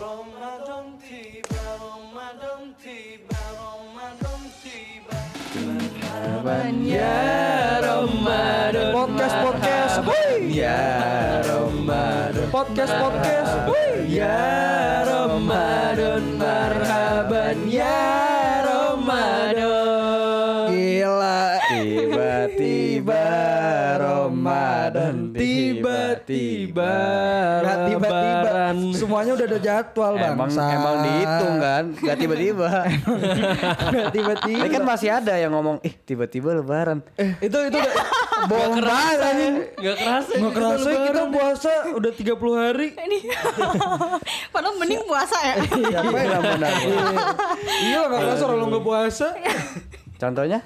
Ramadan tiba, Ramadan tiba, Ramadan tiba. Ya Ramadan Podcast podcast. Woi. Ya Ramadan Podcast podcast. Woi. Ya Ramadan Tiba-tiba. Gak tiba-tiba. Semuanya udah ada jadwal bang. Emang emang dihitung kan Gak tiba-tiba Gak tiba-tiba. Tapi kan masih ada yang ngomong Ih tiba-tiba lebaran Eh, itu itu udah bohong banget anjing. Gak kerasa Nggak kerasa kita puasa udah 30 hari. Ini Padahal mending puasa ya. Siapa yang gak benar iya nggak kerasa kalau nggak puasa. Contohnya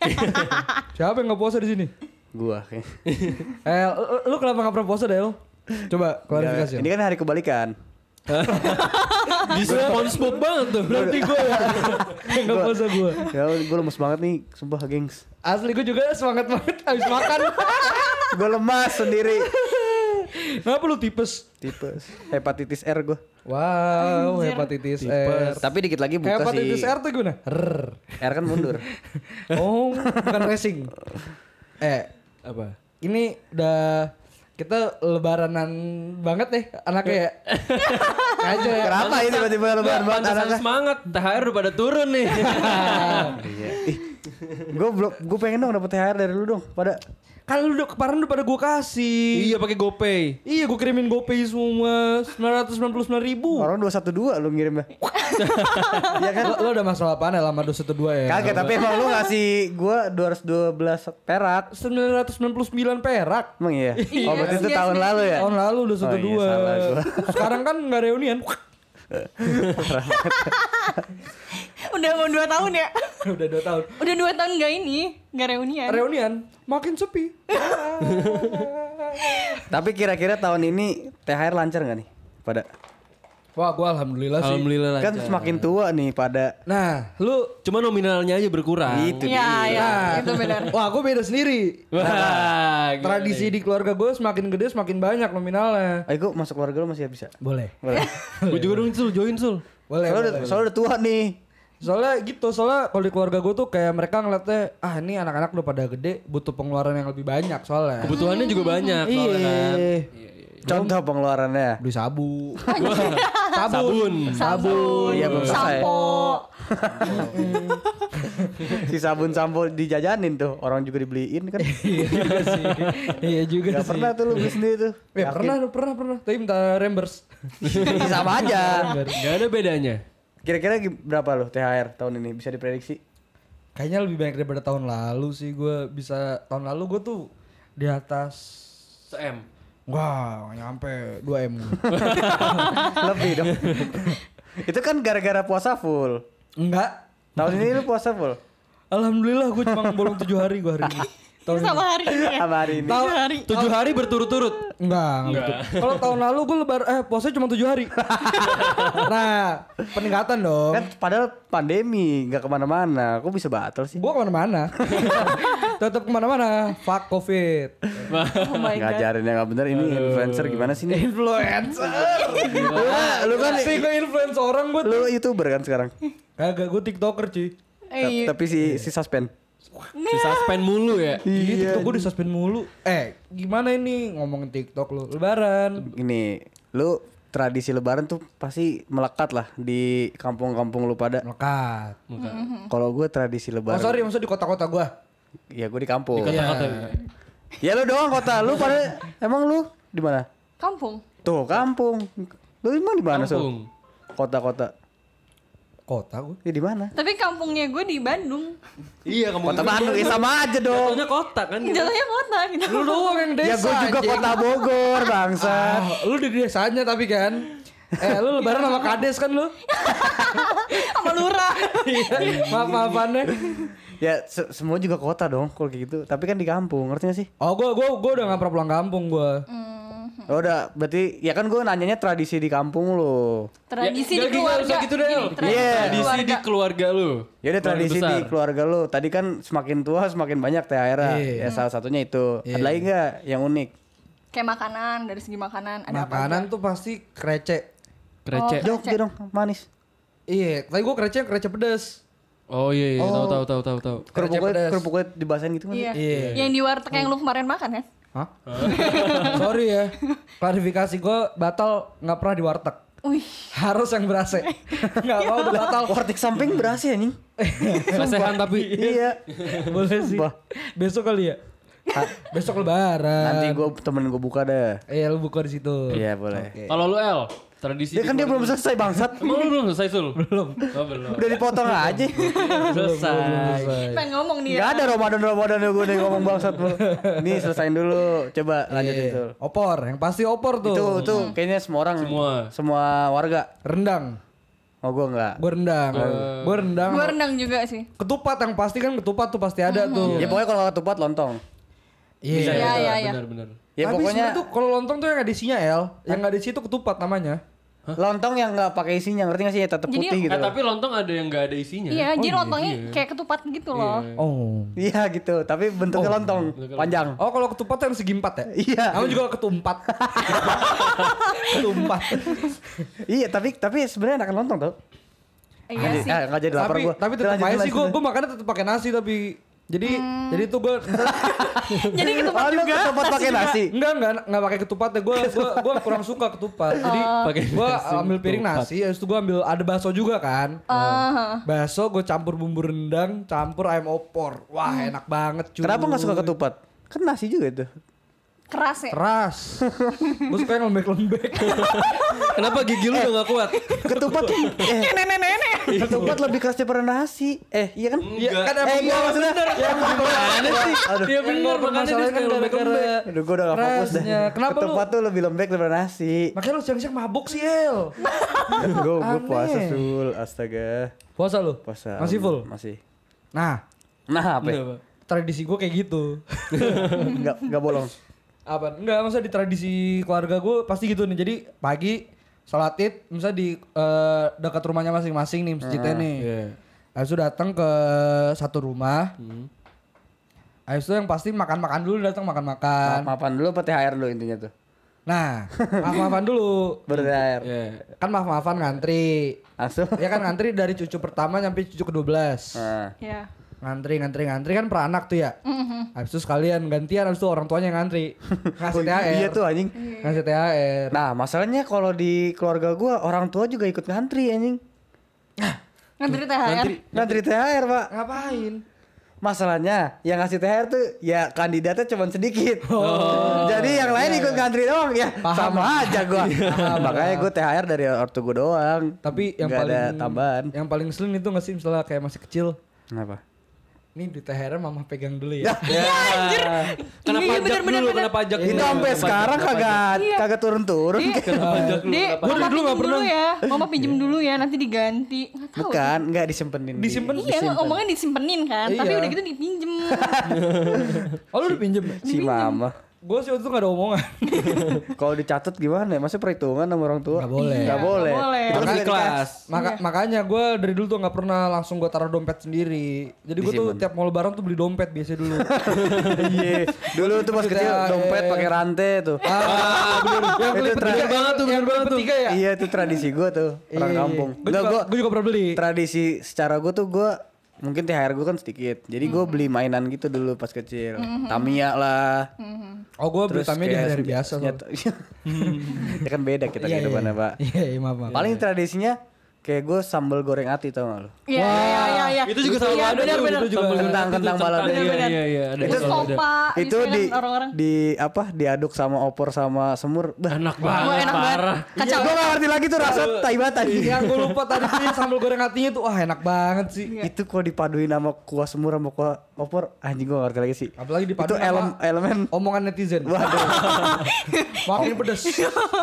Siapa yang nggak puasa di sini? Gua Eh, lu, lu kenapa nggak pernah puasa Del? Coba klarifikasi. Ini kan hari kebalikan Di SpongeBob banget tuh Berarti gue ya nggak puasa gue. Ya gue lemes banget nih Sumpah gengs Asli gue juga semangat banget habis makan. Gue lemas sendiri Kenapa lu tipes? Tipes Hepatitis R gue Wow, hepatitis R. Tapi dikit lagi buka Hepatitis sih R tuh gimana? Rrr. R kan mundur Oh, bukan racing. Eh, Apa? ini udah kita lebaranan banget nih anaknya ya. Aja ya. Kenapa ini tiba-tiba lebaran banget Pantesan anaknya semangat THR udah pada turun nih Gue belum Gue pengen dong dapet THR dari lu dong Pada Kan lu udah kemarin udah pada gue kasih. Iya pakai GoPay Iya, gue kirimin GoPay semua 999 ribu. Orang 212 lu ngirimnya Iya kan? Lo ada masalah apa nih lama 212 ya? Kagak tapi emang lu ngasih gue 212 perak 999 perak. Emang iya? Iya, Oh berarti itu iya tahun sih. lalu ya? Tahun lalu udah Oh iya, 102. salah gua. Sekarang kan nggak reunian. Udah mau 2 tahun ya. udah 2 tahun. Udah 2 tahun gak ini, gak reunian. Reunian makin sepi. Tapi kira-kira tahun ini THR lancar gak nih? Pada Wah, gua alhamdulillah sih. Alhamdulillah Kan lancar. semakin tua nih pada Nah, lu Cuma nominalnya aja berkurang Itu Iya, dia iya, itu benar. Wah, gue beda sendiri. Wah gila Tradisi di keluarga gue semakin gede semakin banyak nominalnya. Ayo gue masuk keluarga lu masih bisa Boleh. Boleh nih. Gua juga dong Sul join Sul Boleh. Soalnya udah, boleh. soalnya udah tua nih Soalnya gitu, soalnya kalau di keluarga gue tuh kayak mereka ngeliatnya, ah ini anak-anak udah pada gede, butuh pengeluaran yang lebih banyak soalnya. Kebutuhannya juga banyak soalnya kan Iya. Contoh pengeluarannya Beli sabu. Sabun Sabun, Iya, belum selesai. sampo. Si sabun sampo dijajanin tuh Orang juga dibeliin kan iya juga sih. Iya juga Gak sih. pernah tuh lu beli sendiri tuh Ya, pernah, pernah, pernah. Tapi minta reimburse. Sama aja Gak ada bedanya Kira-kira berapa lu THR tahun ini bisa diprediksi? Kayaknya lebih banyak daripada tahun lalu sih. Gue bisa tahun lalu gue tuh di atas Se-M Wah, nyampe 2 M. Lebih dong Itu kan gara-gara puasa full Enggak. Tahun ini lu puasa full Alhamdulillah gue cuma bolong 7 hari gue hari ini. Tahun Sama hari ini ya. Sama hari ini Tahun hari. Tujuh hari berturut-turut Enggak, enggak. Kalau tahun lalu gue lebar eh puasanya cuma 7 hari. nah, peningkatan dong. Kan padahal pandemi nggak ke mana-mana Kok bisa batal sih? Gue ke mana-mana. Tetap ke mana-mana. Fuck covid. Oh my god. Ngajarin yang gak bener ini influencer gimana sih nih? Influencer. Lu kan sih gue influence orang gue. lu youtuber kan sekarang? Kagak gue tiktoker cuy. Eh, Ta- Tapi si si suspend. Si suspend mulu ya Iya, TikTok gue disuspend mulu. Eh, gimana ini ngomongin TikTok lu? Lebaran. Ini lu tradisi lebaran tuh pasti melekat lah di kampung-kampung lu pada. Melekat. Kalau gue tradisi Oh lebaran, sorry, maksud di kota-kota gue. ya gue di kampung. Kata-kata Ya lu doang kota lu pada emang lu di mana? kampung. Tuh kampung. Lu emang di mana Kampung. Kota-kota. Kota gue. Ya di mana? Tapi kampungnya gue di Bandung. Iya kamu Kota Bandung ya sama aja dong. Jatuhnya kota kan Jatuhnya kota gitu. Lu doang yang desa. Ya gue juga kota Bogor bangsa. Ah, lu di desanya tapi kan. Eh, lu lebaran sama kades kan lu? Sama lurah. Iya. Maaf-maafannya. Ya se- semua juga kota dong kalau kayak gitu. Tapi kan di kampung, ngerti gak sih? Oh, gua gua gua udah gak pernah pulang kampung gua. Oh, udah berarti ya kan gue nanyanya tradisi di kampung lo. Tradisi Ya, di usah keluarga. gitu deh, Iya. di Tradisi keluarga. di keluarga lu Ya udah tradisi di keluarga lo. Tadi kan semakin tua semakin banyak THR. Iya. Ya salah satunya itu. Ada lagi nggak yang unik? Kayak makanan, dari segi makanan ada apa Makanan aja? tuh pasti krecek. Krecek. Jogja dong, manis. Iya, tapi gue krecek krecek pedes. Oh iya iya tahu tahu tahu tahu tahu. Kerupuk pedas. kerupuk kulit dibasahin gitu kan? Iya. Iya. Yang di warteg yang lu kemarin makan kan? Hah? Sorry ya, klarifikasi gue batal nggak pernah di warteg. Wih. Harus yang berase. Nggak mau udah batal. Warteg samping berasa ya nih. Lesehan tapi. iya. Boleh sih. Bah. Besok kali ya. Besok lebaran. Nanti gue temen gue buka dah. Iya lu buka di situ. Iya boleh. Kalau lu L, tradisi Dia kan dia belum selesai bangsat. Emang lu belum selesai Sul? Belum. Oh belum. Udah dipotong aja. selesai. Pengen ngomong dia. Gak ada Ramadan Ramadan gue nih ngomong bangsat lu. Nih selesain dulu. Coba lanjutin Iya. tuh. Opor, yang pasti opor tuh. Itu itu kayaknya semua orang Semua. semua warga. Rendang. Oh gue enggak. Gue rendang. Gue rendang. Gue rendang juga sih. Ketupat yang pasti kan ketupat tuh pasti ada tuh. Ya pokoknya kalau ketupat lontong. Iya. Iya iya iya. Benar benar. Ya Tapi pokoknya tuh kalau lontong tuh yang ada isinya El, yang nggak ada isi itu ketupat namanya. lontong yang nggak pakai isinya ngerti gak sih? Tetap Jadi- putih gitu. Eh tapi lontong ada yang nggak ada isinya. Iya, jadi lontongnya kayak ketupat gitu loh. Oh. Iya gitu. Tapi bentuknya lontong panjang. Oh kalau ketupat yang segi empat ya? Iya. Kamu juga ketumpat. ketumpat. Iya tapi tapi sebenarnya enakan lontong tuh. Iya sih. Eh, nggak jadi lapar tapi gue. tapi tetap aja sih gue gue makannya tetap pakai nasi tapi jadi jadi tuh gue Jadi ketupat Oh, lu juga. ketupat pakai nasi. enggak enggak enggak pakai ketupat ya. Gue gue gue kurang suka ketupat. Jadi Pakai gue nasi, ambil piring nasi habis itu gue ambil ada bakso juga kan. Ah, bakso gue campur bumbu rendang campur ayam opor. Wah enak banget cuy. Kenapa nggak suka ketupat? Kan nasi juga itu. Keras ya. keras gue suka yang lembek-lembek Kenapa gigi lu udah gak kuat? Ketupat tuh eh, Nenek-nenek. ketupat lebih keras daripada nasi. Eh, iya kan? Iya kan Eh, enggak maksudnya. Ya, Gimana sih? Aduh. Iya dia masalahnya suka kan lembek gara-gara Aduh, gue udah gak fokus dah. Kerasnya. Kenapa lu? Ketupat tuh lebih lembek daripada nasi. makanya lu siang-siang mabuk sih El Gue puasa sul, astaga. puasa lu Puasa. masih full Masih. nah Nah, apa? ya? tradisi gue kayak gitu Enggak enggak bolong. Apa enggak masa di tradisi keluarga gue pasti gitu nih jadi pagi sholat id misalnya di eh, dekat rumahnya masing-masing nih masjidnya nih Iya. habis itu datang ke satu rumah habis itu yang pasti makan-makan dulu datang makan-makan Maafan dulu apa THR dulu intinya tuh? nah maaf-maafan dulu Baru THR. Iya. kan maaf-maafan ngantri Langsung. ya kan ngantri dari cucu pertama sampai cucu ke-12 Nah. Iya. Ngantri ngantri ngantri kan peranak tuh ya habis itu sekalian gantian habis itu orang tuanya yang ngantri ngasih THR Iya tuh anjing. ngasih THR Nah, masalahnya kalau di keluarga gua orang tua juga ikut ngantri anjing. Ngantri THR. Ngantri THR, Pak. ngapain Masalahnya yang ngasih THR tuh ya kandidatnya cuma sedikit. Jadi yang lain ikut ngantri doang ya. Sama aja gua. Makanya gua THR dari ortu gua doang. Tapi yang Nggak paling ada tambahan. Yang paling sering itu nggak sih misalnya kayak masih kecil. Kenapa? Nih di THR mama pegang dulu ya. Ya. Kena Iya, pajak bener, bener, dulu, bener. kena pajak Itu dulu. sampai Kena sekarang kagak Iya. kagak turun-turun. Dek, pajak dulu pinjem nggak dulu pernah. ya. Mama pinjem dulu ya, nanti diganti. Tahu. Bukan, enggak disimpenin. di- Disimpen? Iya, ngomongnya disimpenin kan. Tapi Iya. udah gitu dipinjem. Oh lu dipinjem? Si mama. Gue sih waktu itu gak ada omongan. Kalau dicatat gimana ya? Masa perhitungan sama orang tua? Nggak boleh. Nggak Iya, boleh. nggak boleh. Ikhlas. Maka, Makanya gue dari dulu tuh nggak pernah langsung gue taruh dompet sendiri. Jadi gue tuh tiap mau lebaran tuh beli dompet biasa dulu. Iya. Dulu tuh pas Itu kecil dompet pakai rantai tuh. ah, bener. Yang beli tra- banget tuh, bener banget tuh. Ya? Iya itu tradisi gue tuh orang kampung. Gue juga pernah beli. tradisi secara gue tuh gue mungkin THR gue kan sedikit. Jadi gue beli mainan gitu dulu pas kecil. Tamiya lah. Oh gue beli tamnya di hari biasa. ya kan beda kita iya, kehidupannya iya. pak. Iya, iya, maaf, maaf. Paling tradisinya kayak gue sambal goreng ati tau gak lu? Iya, iya, iya, iya. Itu juga selalu Iya, tuh, benar. itu juga Kentang- ada. kentang Itu balado. Iya, iya, iya, ada. Itu sopa. itu di orang-orang. di apa diaduk sama opor sama semur. Bah, Enak banget, enak banget. parah. Kacau. gue gak ngerti lagi tuh rasa tai banget anjing. Yang gue lupa tadi tuh sambal goreng hatinya tuh wah enak banget sih. Itu kalau dipaduin sama kuah semur sama kuah opor, anjing gue gak ngerti lagi sih. Apalagi Itu dipaduin elem, sama elemen. omongan netizen. Waduh. Makin pedes.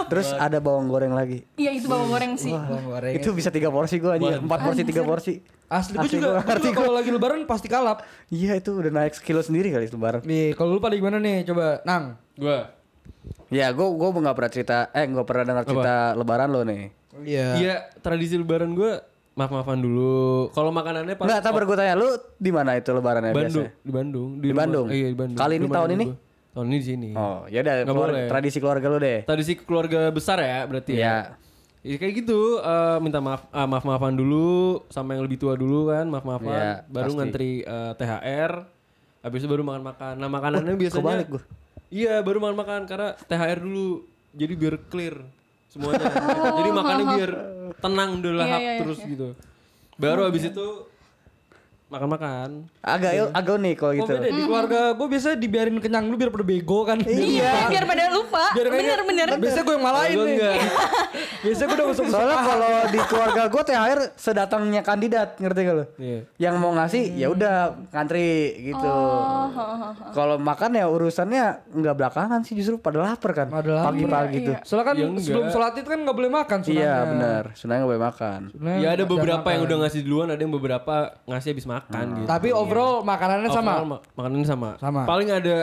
Terus ada bawang goreng lagi. Iya, itu bawang goreng sih. Bawang goreng. Itu bisa tiga porsi gue anjing. Empat porsi, tiga porsi. Asli gue juga, gua juga kalau lagi lebaran pasti kalap. Iya itu udah naik sekilo sendiri kali lebaran. Nih, kalau lu pada gimana nih? Coba, Nang. Gua. Ya gue gue nggak pernah cerita, eh nggak pernah dengar cerita lebaran lo nih. Iya. Iya, tradisi lebaran gua maaf-maafan dulu. Kalau makanannya pas Enggak, sabar gue tanya lu di mana itu lebarannya Bandung, biasanya? di Bandung. Di rumah- Bandung? Iya, di Bandung. Kali ini, tahun ini? gua. Tahun ini di sini. Oh, ya udah Nggak keluar- boleh. tradisi keluarga lu deh. Tradisi keluarga besar ya berarti Iya. ya. Ya kayak gitu, eh, minta maaf ah, maaf maafan dulu sama yang lebih tua dulu kan, maaf maafan, Iya, baru pasti. ngantri eh, THR, habis itu baru makan makan. Nah makanannya biasanya, kebalik gua. iya baru makan makan karena THR dulu, jadi biar clear semuanya. jadi makannya biar tenang udah lahap iya, iya, terus gitu. Baru habis itu makan makan. Agak agak unik kalau Oh gitu. beda di keluarga gue biasanya dibiarin kenyang dulu biar pada bego kan. Iya, biar pada lupa. Biar kayaknya- Bener-bener. Biasanya gue yang malahin nih. enggak. Biasanya gue udah masuk Soalnya kalau di keluarga gue THR sedatangnya kandidat, ngerti gak lo? Iya. Yang mau ngasih ya udah ngantri gitu. Kalau makan ya urusannya nggak belakangan sih justru pada lapar kan. Pagi-pagi gitu. Soalnya kan Ya sebelum sholat itu kan nggak boleh makan sunahnya. Iya benar. Sebenarnya nggak boleh makan. Sunahnya Ya ada beberapa yang makan. udah ngasih duluan, ada yang beberapa ngasih habis makan gitu. Tapi overall makanannya sama. Overall ma- makanannya sama. Sama. Paling ada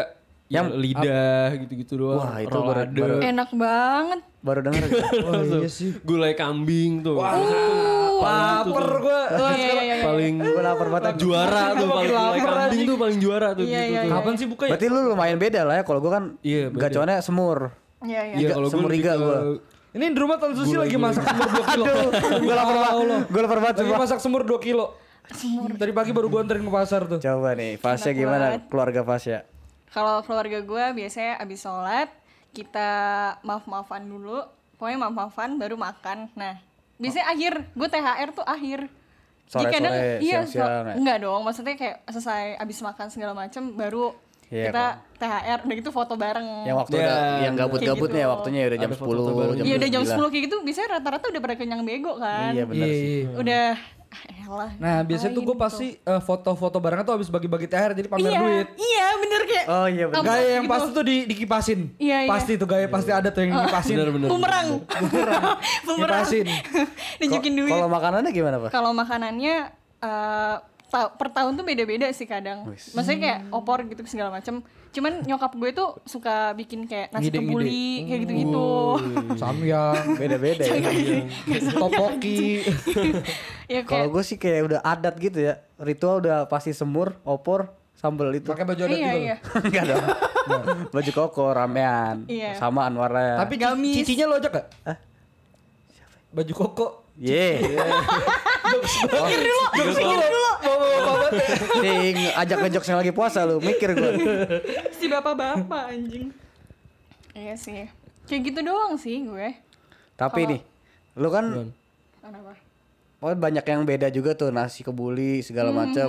yang Yang- lidah gitu-gitu doang. Wah, itu baru- baru- Enak banget. Baru denger. Oh iya sih. Gulai kambing tuh. Laper gue. Iya, iya, iya, iya. paling gue lapar banget. juara tuh paling gulai lapar kambing tuh paling juara tuh Iya, gitu iya, iya. Kapan sih buka ya? Berarti lu lumayan beda lah ya. Kalau gue kan Iya, beda. gacuannya semur. Iya, iya. Iya kalau gue semur lebih iga ke- gua. Ini di rumah Tante Susi lagi masak semur 2 kilo. Gue lapar banget. Gue lapar banget. Lagi masak semur 2 kilo. Tadi pagi baru gue anterin ke pasar tuh. Coba nih, Fasya gimana banget. keluarga Fasya? Kalau keluarga gue biasanya abis sholat kita maaf-maafan dulu. Pokoknya maaf-maafan baru makan. Nah, biasanya akhir. Gue THR tuh akhir. Sore-sore, kadang- iya, siang-siang so- ya? enggak dong. Maksudnya kayak selesai abis makan segala macam baru Iya, kita THR. Udah gitu foto bareng. Yang waktu Ya, udah yang gabut-gabutnya ya gitu. waktunya ya udah jam Ada foto-foto 10, baru. jam Iya udah jam 9. 10 kayak gitu biasanya rata-rata udah pada kenyang bego kan. Iya benar Iya, sih. iya. Udah ah, elah. Nah biasanya tuh gue pasti eh, foto-foto barangnya tuh habis bagi-bagi THR jadi pamer iya, duit. Iya, bener kayak Oh iya benar. Apa Gaya yang gitu. pasti tuh di, dikipasin. Iya, iya. Pasti tuh gaya pasti ada tuh yang dikipasin. Bener-bener. bumerang. bumerang. Kipasin. Nunjukin duit. Kalau makanannya gimana, Pak? Kalau makanannya eh, ta- per tahun tuh beda-beda sih kadang. Maksudnya kayak opor gitu segala macam. Cuman nyokap gue tuh suka bikin kayak nasi Ngide-ngide. kebuli kayak gitu-gitu. Samyang, Beda-beda ya. topoki. ya Kalau gue sih kayak udah adat gitu ya. Ritual udah pasti semur, opor, sambel itu. Pakai baju adat iya gitu. iya. Enggak dong. Baju koko ramean. Iya. Samaan warnanya. Tapi Gamis. cicinya lo ajak gak? Hah? Baju koko. Ye. Mikir dulu, mikir dulu. Nih ajak ngejok yang lagi puasa lu, mikir gue. Si bapak-bapak anjing. Iya sih. Kayak gitu doang sih gue. Tapi nih, lu kan Kenapa? pokoknya banyak yang beda juga tuh nasi kebuli segala Hmm, macam.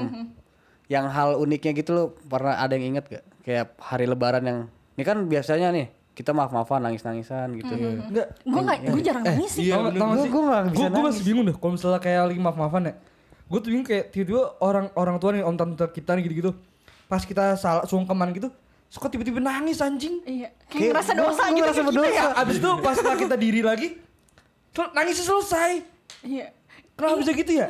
Yang hal uniknya gitu lo pernah ada yang inget gak? Kayak hari lebaran yang ini kan biasanya nih kita maaf-maafan nangis-nangisan gitu. Enggak. Gue gak, gue jarang nangis sih. Tau gak- tau gak Gua- sih? gua nggak bisa Gua- gua nangis. masih bingung deh kalau misalnya kayak lagi maaf-maafan ya. Gue tuh bingung kayak tiba-tiba orang orang tua nih om tante kita nih gitu-gitu. Pas kita salah sungkeman gitu, suka tiba-tiba nangis anjing. Iya, kayak Kayak ngerasa dosa gitu. ngerasa kita berdosa. ya. Abis itu pas kita diri lagi, nangisnya selesai. Iya. Kenapa bisa gitu ya?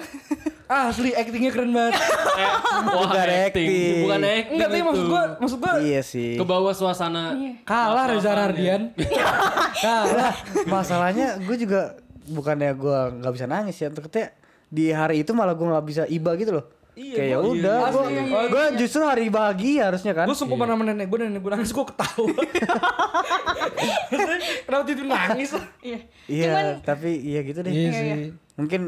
Asli actingnya keren banget. Eh, wah, Bukan acting. acting. Bukan acting. Enggak tapi maksud gua, maksud gua Iya sih. ke bawah suasana. kalah Reza Hardian. kalah. Masalahnya gue juga bukannya gue nggak bisa nangis ya, ternyata di hari itu malah gue nggak bisa iba gitu loh. Iya, kayak ya gua- udah, iya, gue iya, iya, gue justru hari bahagia harusnya kan. Gue sumpah sama nenek gue, nenek gue nangis, gue ketawa. Kenapa tiba nangis? Iya. Iya, Cuman tapi iya gitu deh. Iya Iya, sih. Mungkin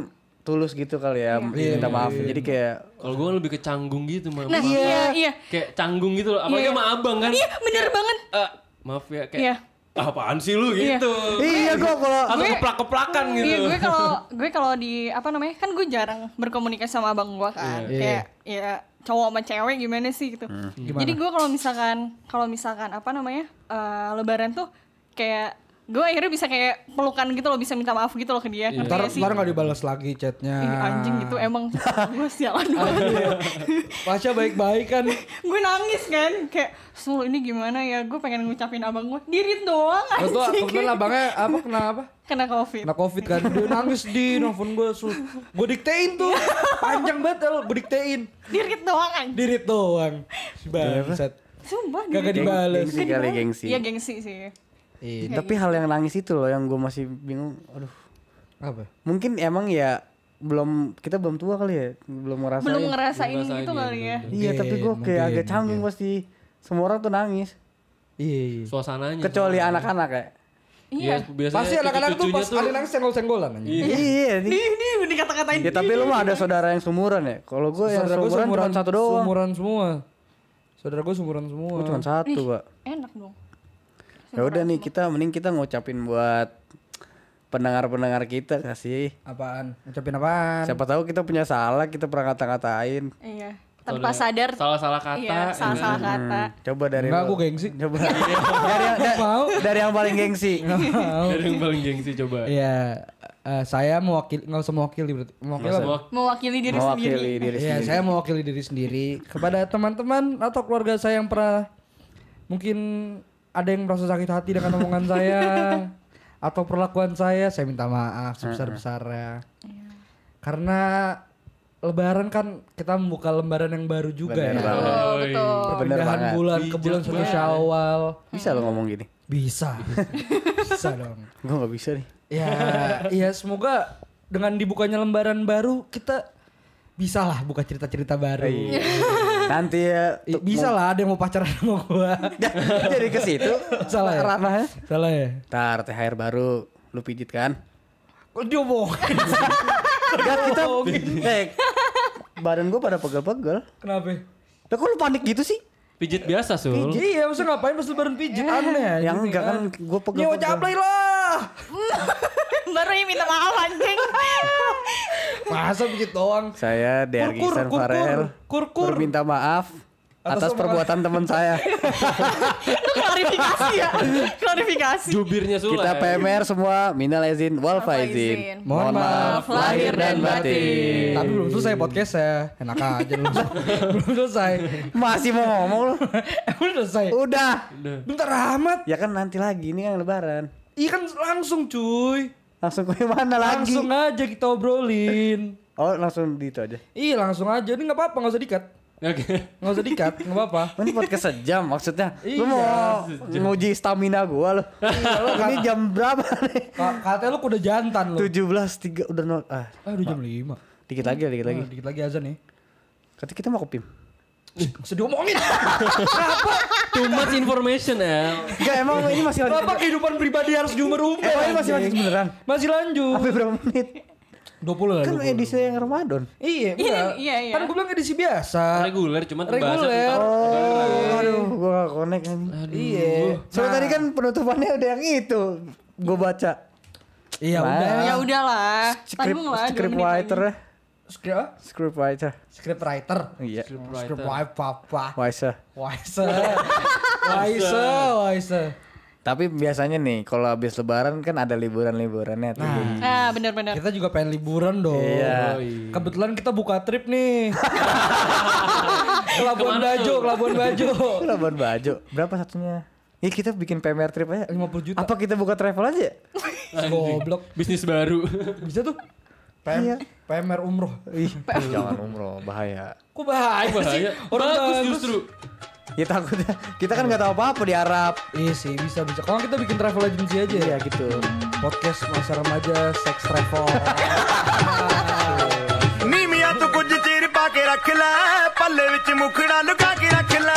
tulus gitu kali ya, minta maaf. Jadi kayak Kalau gue lebih ke canggung gitu, maaf. nah iya iya. Kayak canggung gitu loh. Apalagi Iya. sama abang kan. Iya, bener banget. Eh, maaf ya kayak Iya. "Ah, apaan sih lu Iya. gitu. iya gue kalau Atau Gue- keplak-keplakan gitu. Iya, gue kalau gue kalau di apa namanya? Kan gue jarang berkomunikasi sama abang gue kan. Iya. Kayak ya cowok sama cewek gimana sih gitu. Gimana? Jadi gue kalau misalkan kalau misalkan apa namanya? eh, lebaran tuh kayak gue akhirnya bisa kayak pelukan gitu loh, bisa minta maaf gitu loh ke dia. Ngerti Ntar, gak sih? ntar gak dibalas lagi chatnya. Ih, anjing gitu emang gue sialan banget. Pasha baik-baik kan. gue nangis kan kayak Sul ini gimana ya gue pengen ngucapin abang gue dirit doang Lo tuh anjing kebetulan abangnya apa kena apa? kena covid Kena covid kan. Dia nangis di nelfon gue. Gue diktein tuh. Panjang banget lo. Gue diktein. dirit doang anjing Dirit doang. Bangsat. sumpah Kagak dirit. dibales. gengsi kali gengsi. iya gengsi sih Iya. Tapi hal yang nangis itu loh yang gue masih bingung. Aduh, Apa? mungkin emang ya belum kita belum tua kali ya, belum ngerasain. belum ngerasain Belum ngerasain, gitu iya, kali ya Iya, tapi gue kayak agak canggung pasti. Semua orang tuh nangis, Iya. iya. Suasananya. kecuali anak-anak ya. Iya. biasanya Pasti anak-anak tuh pas ada nangis senggol-senggolan anjing. Iya nih. Ini ini dikata-katain. Ya tapi lu mah ada saudara yang sumuran ya. Kalau gue yang Saudara gue sumuran, sumuran cuma satu doang. Sumuran semua. Saudara gue sumuran semua. Gue cuma satu, Pak. Enak dong. Ya udah nih kita mending kita ngucapin buat pendengar-pendengar kita kasih. Apaan? Ngucapin apaan? Siapa tahu kita punya salah, kita pernah ngata-ngatain. Iya. Tanpa sadar. salah-salah kata. Iya, salah-salah kata. Coba dari Enggak, gue gengsi. Coba. dari yang da- Mau. dari yang paling gengsi. Dari yang paling gengsi coba. Iya, eh, saya mewakili nggak usah mewakili berarti. Mewakili apa? Mewakili diri Mewakili sendiri. diri Iya, sendiri. saya mewakili diri sendiri kepada teman-teman atau keluarga saya yang pernah mungkin ada yang merasa sakit hati dengan omongan saya atau perlakuan saya, saya minta maaf sebesar-besarnya. Karena Lebaran kan kita membuka lembaran yang baru juga Bener ya. banget. Betul, Perpindahan banget. bulan ke bulan satu Syawal. Bisa lo ngomong gini? Bisa. Bisa dong. Gue nggak bisa nih. Ya, ya semoga dengan dibukanya lembaran baru kita bisa lah buka cerita-cerita baru. Iya. Nanti ya bisa lah ada yang mau pacaran sama gua. jadi ke situ. Salah ya? Ranahnya. Salah ya? Ntar THR baru lu pijit kan? Kok diomongin? Enggak kita Eh, badan gue pada pegel-pegel. Kenapa? Lah kok lu panik gitu sih? Pijit biasa, Sul. Iya, masa ngapain pas lebaran pijit aneh Yang enggak kan gue pegel. Nyawa caplay lah. Baru ini minta maaf anjing. Masa pijit doang. Saya Kur, Dergisan kur, Farel kur, kur. berminta maaf Atas atas perbuatan teman saya. Klarifikasi ya. Klarifikasi. Jubirnya Sul. Kita PMR semua minal izin wal faizin. Mohon maaf lahir dan batin. Tapi belum selesai podcast ya. Enak aja belum, belum selesai. Masih mau ngomong lu? Emang udah selesai? Udah. Bentar amat. Ya kan nanti lagi ini kan lebaran. Iya kan langsung cuy. Langsung ke mana lagi? Langsung aja kita obrolin. Oh, langsung di itu aja. Iya langsung aja. Ini nggak apa-apa nggak usah dikat. Oke. Nggak usah dikat. Nggak apa-apa. Ini podcast sejam maksudnya. Iya, Lu mau nguji stamina gua lu. ini jam berapa nih? Ka- Katanya lu udah jantan lu. 17.3 udah nol. Ah, Ah udah jam 5 dikit lagi, dikit lagi. Dikit lagi azan nih. Kata kita mau ke PIM. Sedih omongin. Too much information, El. Enggak, emang ini masih lanjut. Kenapa kehidupan pribadi harus diumbar-umbar? Emang ini masih lanjut beneran? Masih lanjut. Sampai berapa menit? 20 lah. Kan 20. edisi yang Ramadan. Iya, bener. iya, iya. Kan gue bilang edisi biasa. Reguler cuman pembahasan Reguler. Oh, aduh, gua gak connect anjing. Iya. Soalnya tadi kan penutupannya udah yang itu. Gua baca. Iya Nah. udah. Ya udahlah. Script, script writer ya. Script writer. Script writer. Iya. Script writer papa. Wise. Wise. Wise, wise. Tapi biasanya nih kalau habis lebaran kan ada liburan-liburannya tuh. Nah, benar-benar. Kita juga pengen liburan dong. Iya. Kebetulan kita buka trip nih. Labuan Bajo, Labuan Bajo. Labuan Bajo. Berapa satunya? Iya kita bikin PMR trip aja. 50 juta. Apa kita buka travel aja? Goblok. bisnis baru. Bisa tuh. PM, Iya. PMR umroh. Ih, jangan umroh, bahaya. Kok bahaya, sih? Bahaya. Orang Bagus bagus. justru. Ya takutnya kita kan nggak tahu apa-apa di Arab. Iya sih, bisa bisa. Kalau kita bikin travel agency aja ya. Iya gitu. Podcast masa remaja, sex travel. ਨੀ ਮੀਆਂ ਤੂੰ ਕੁਝ ਚਿਰ ਪਾ ਕੇ ਰੱਖ ਲੈ ਪੱਲੇ ਵਿੱਚ ਮੁਖੜਾ ਲੁਕਾ ਕੇ ਰੱਖ ਲੈ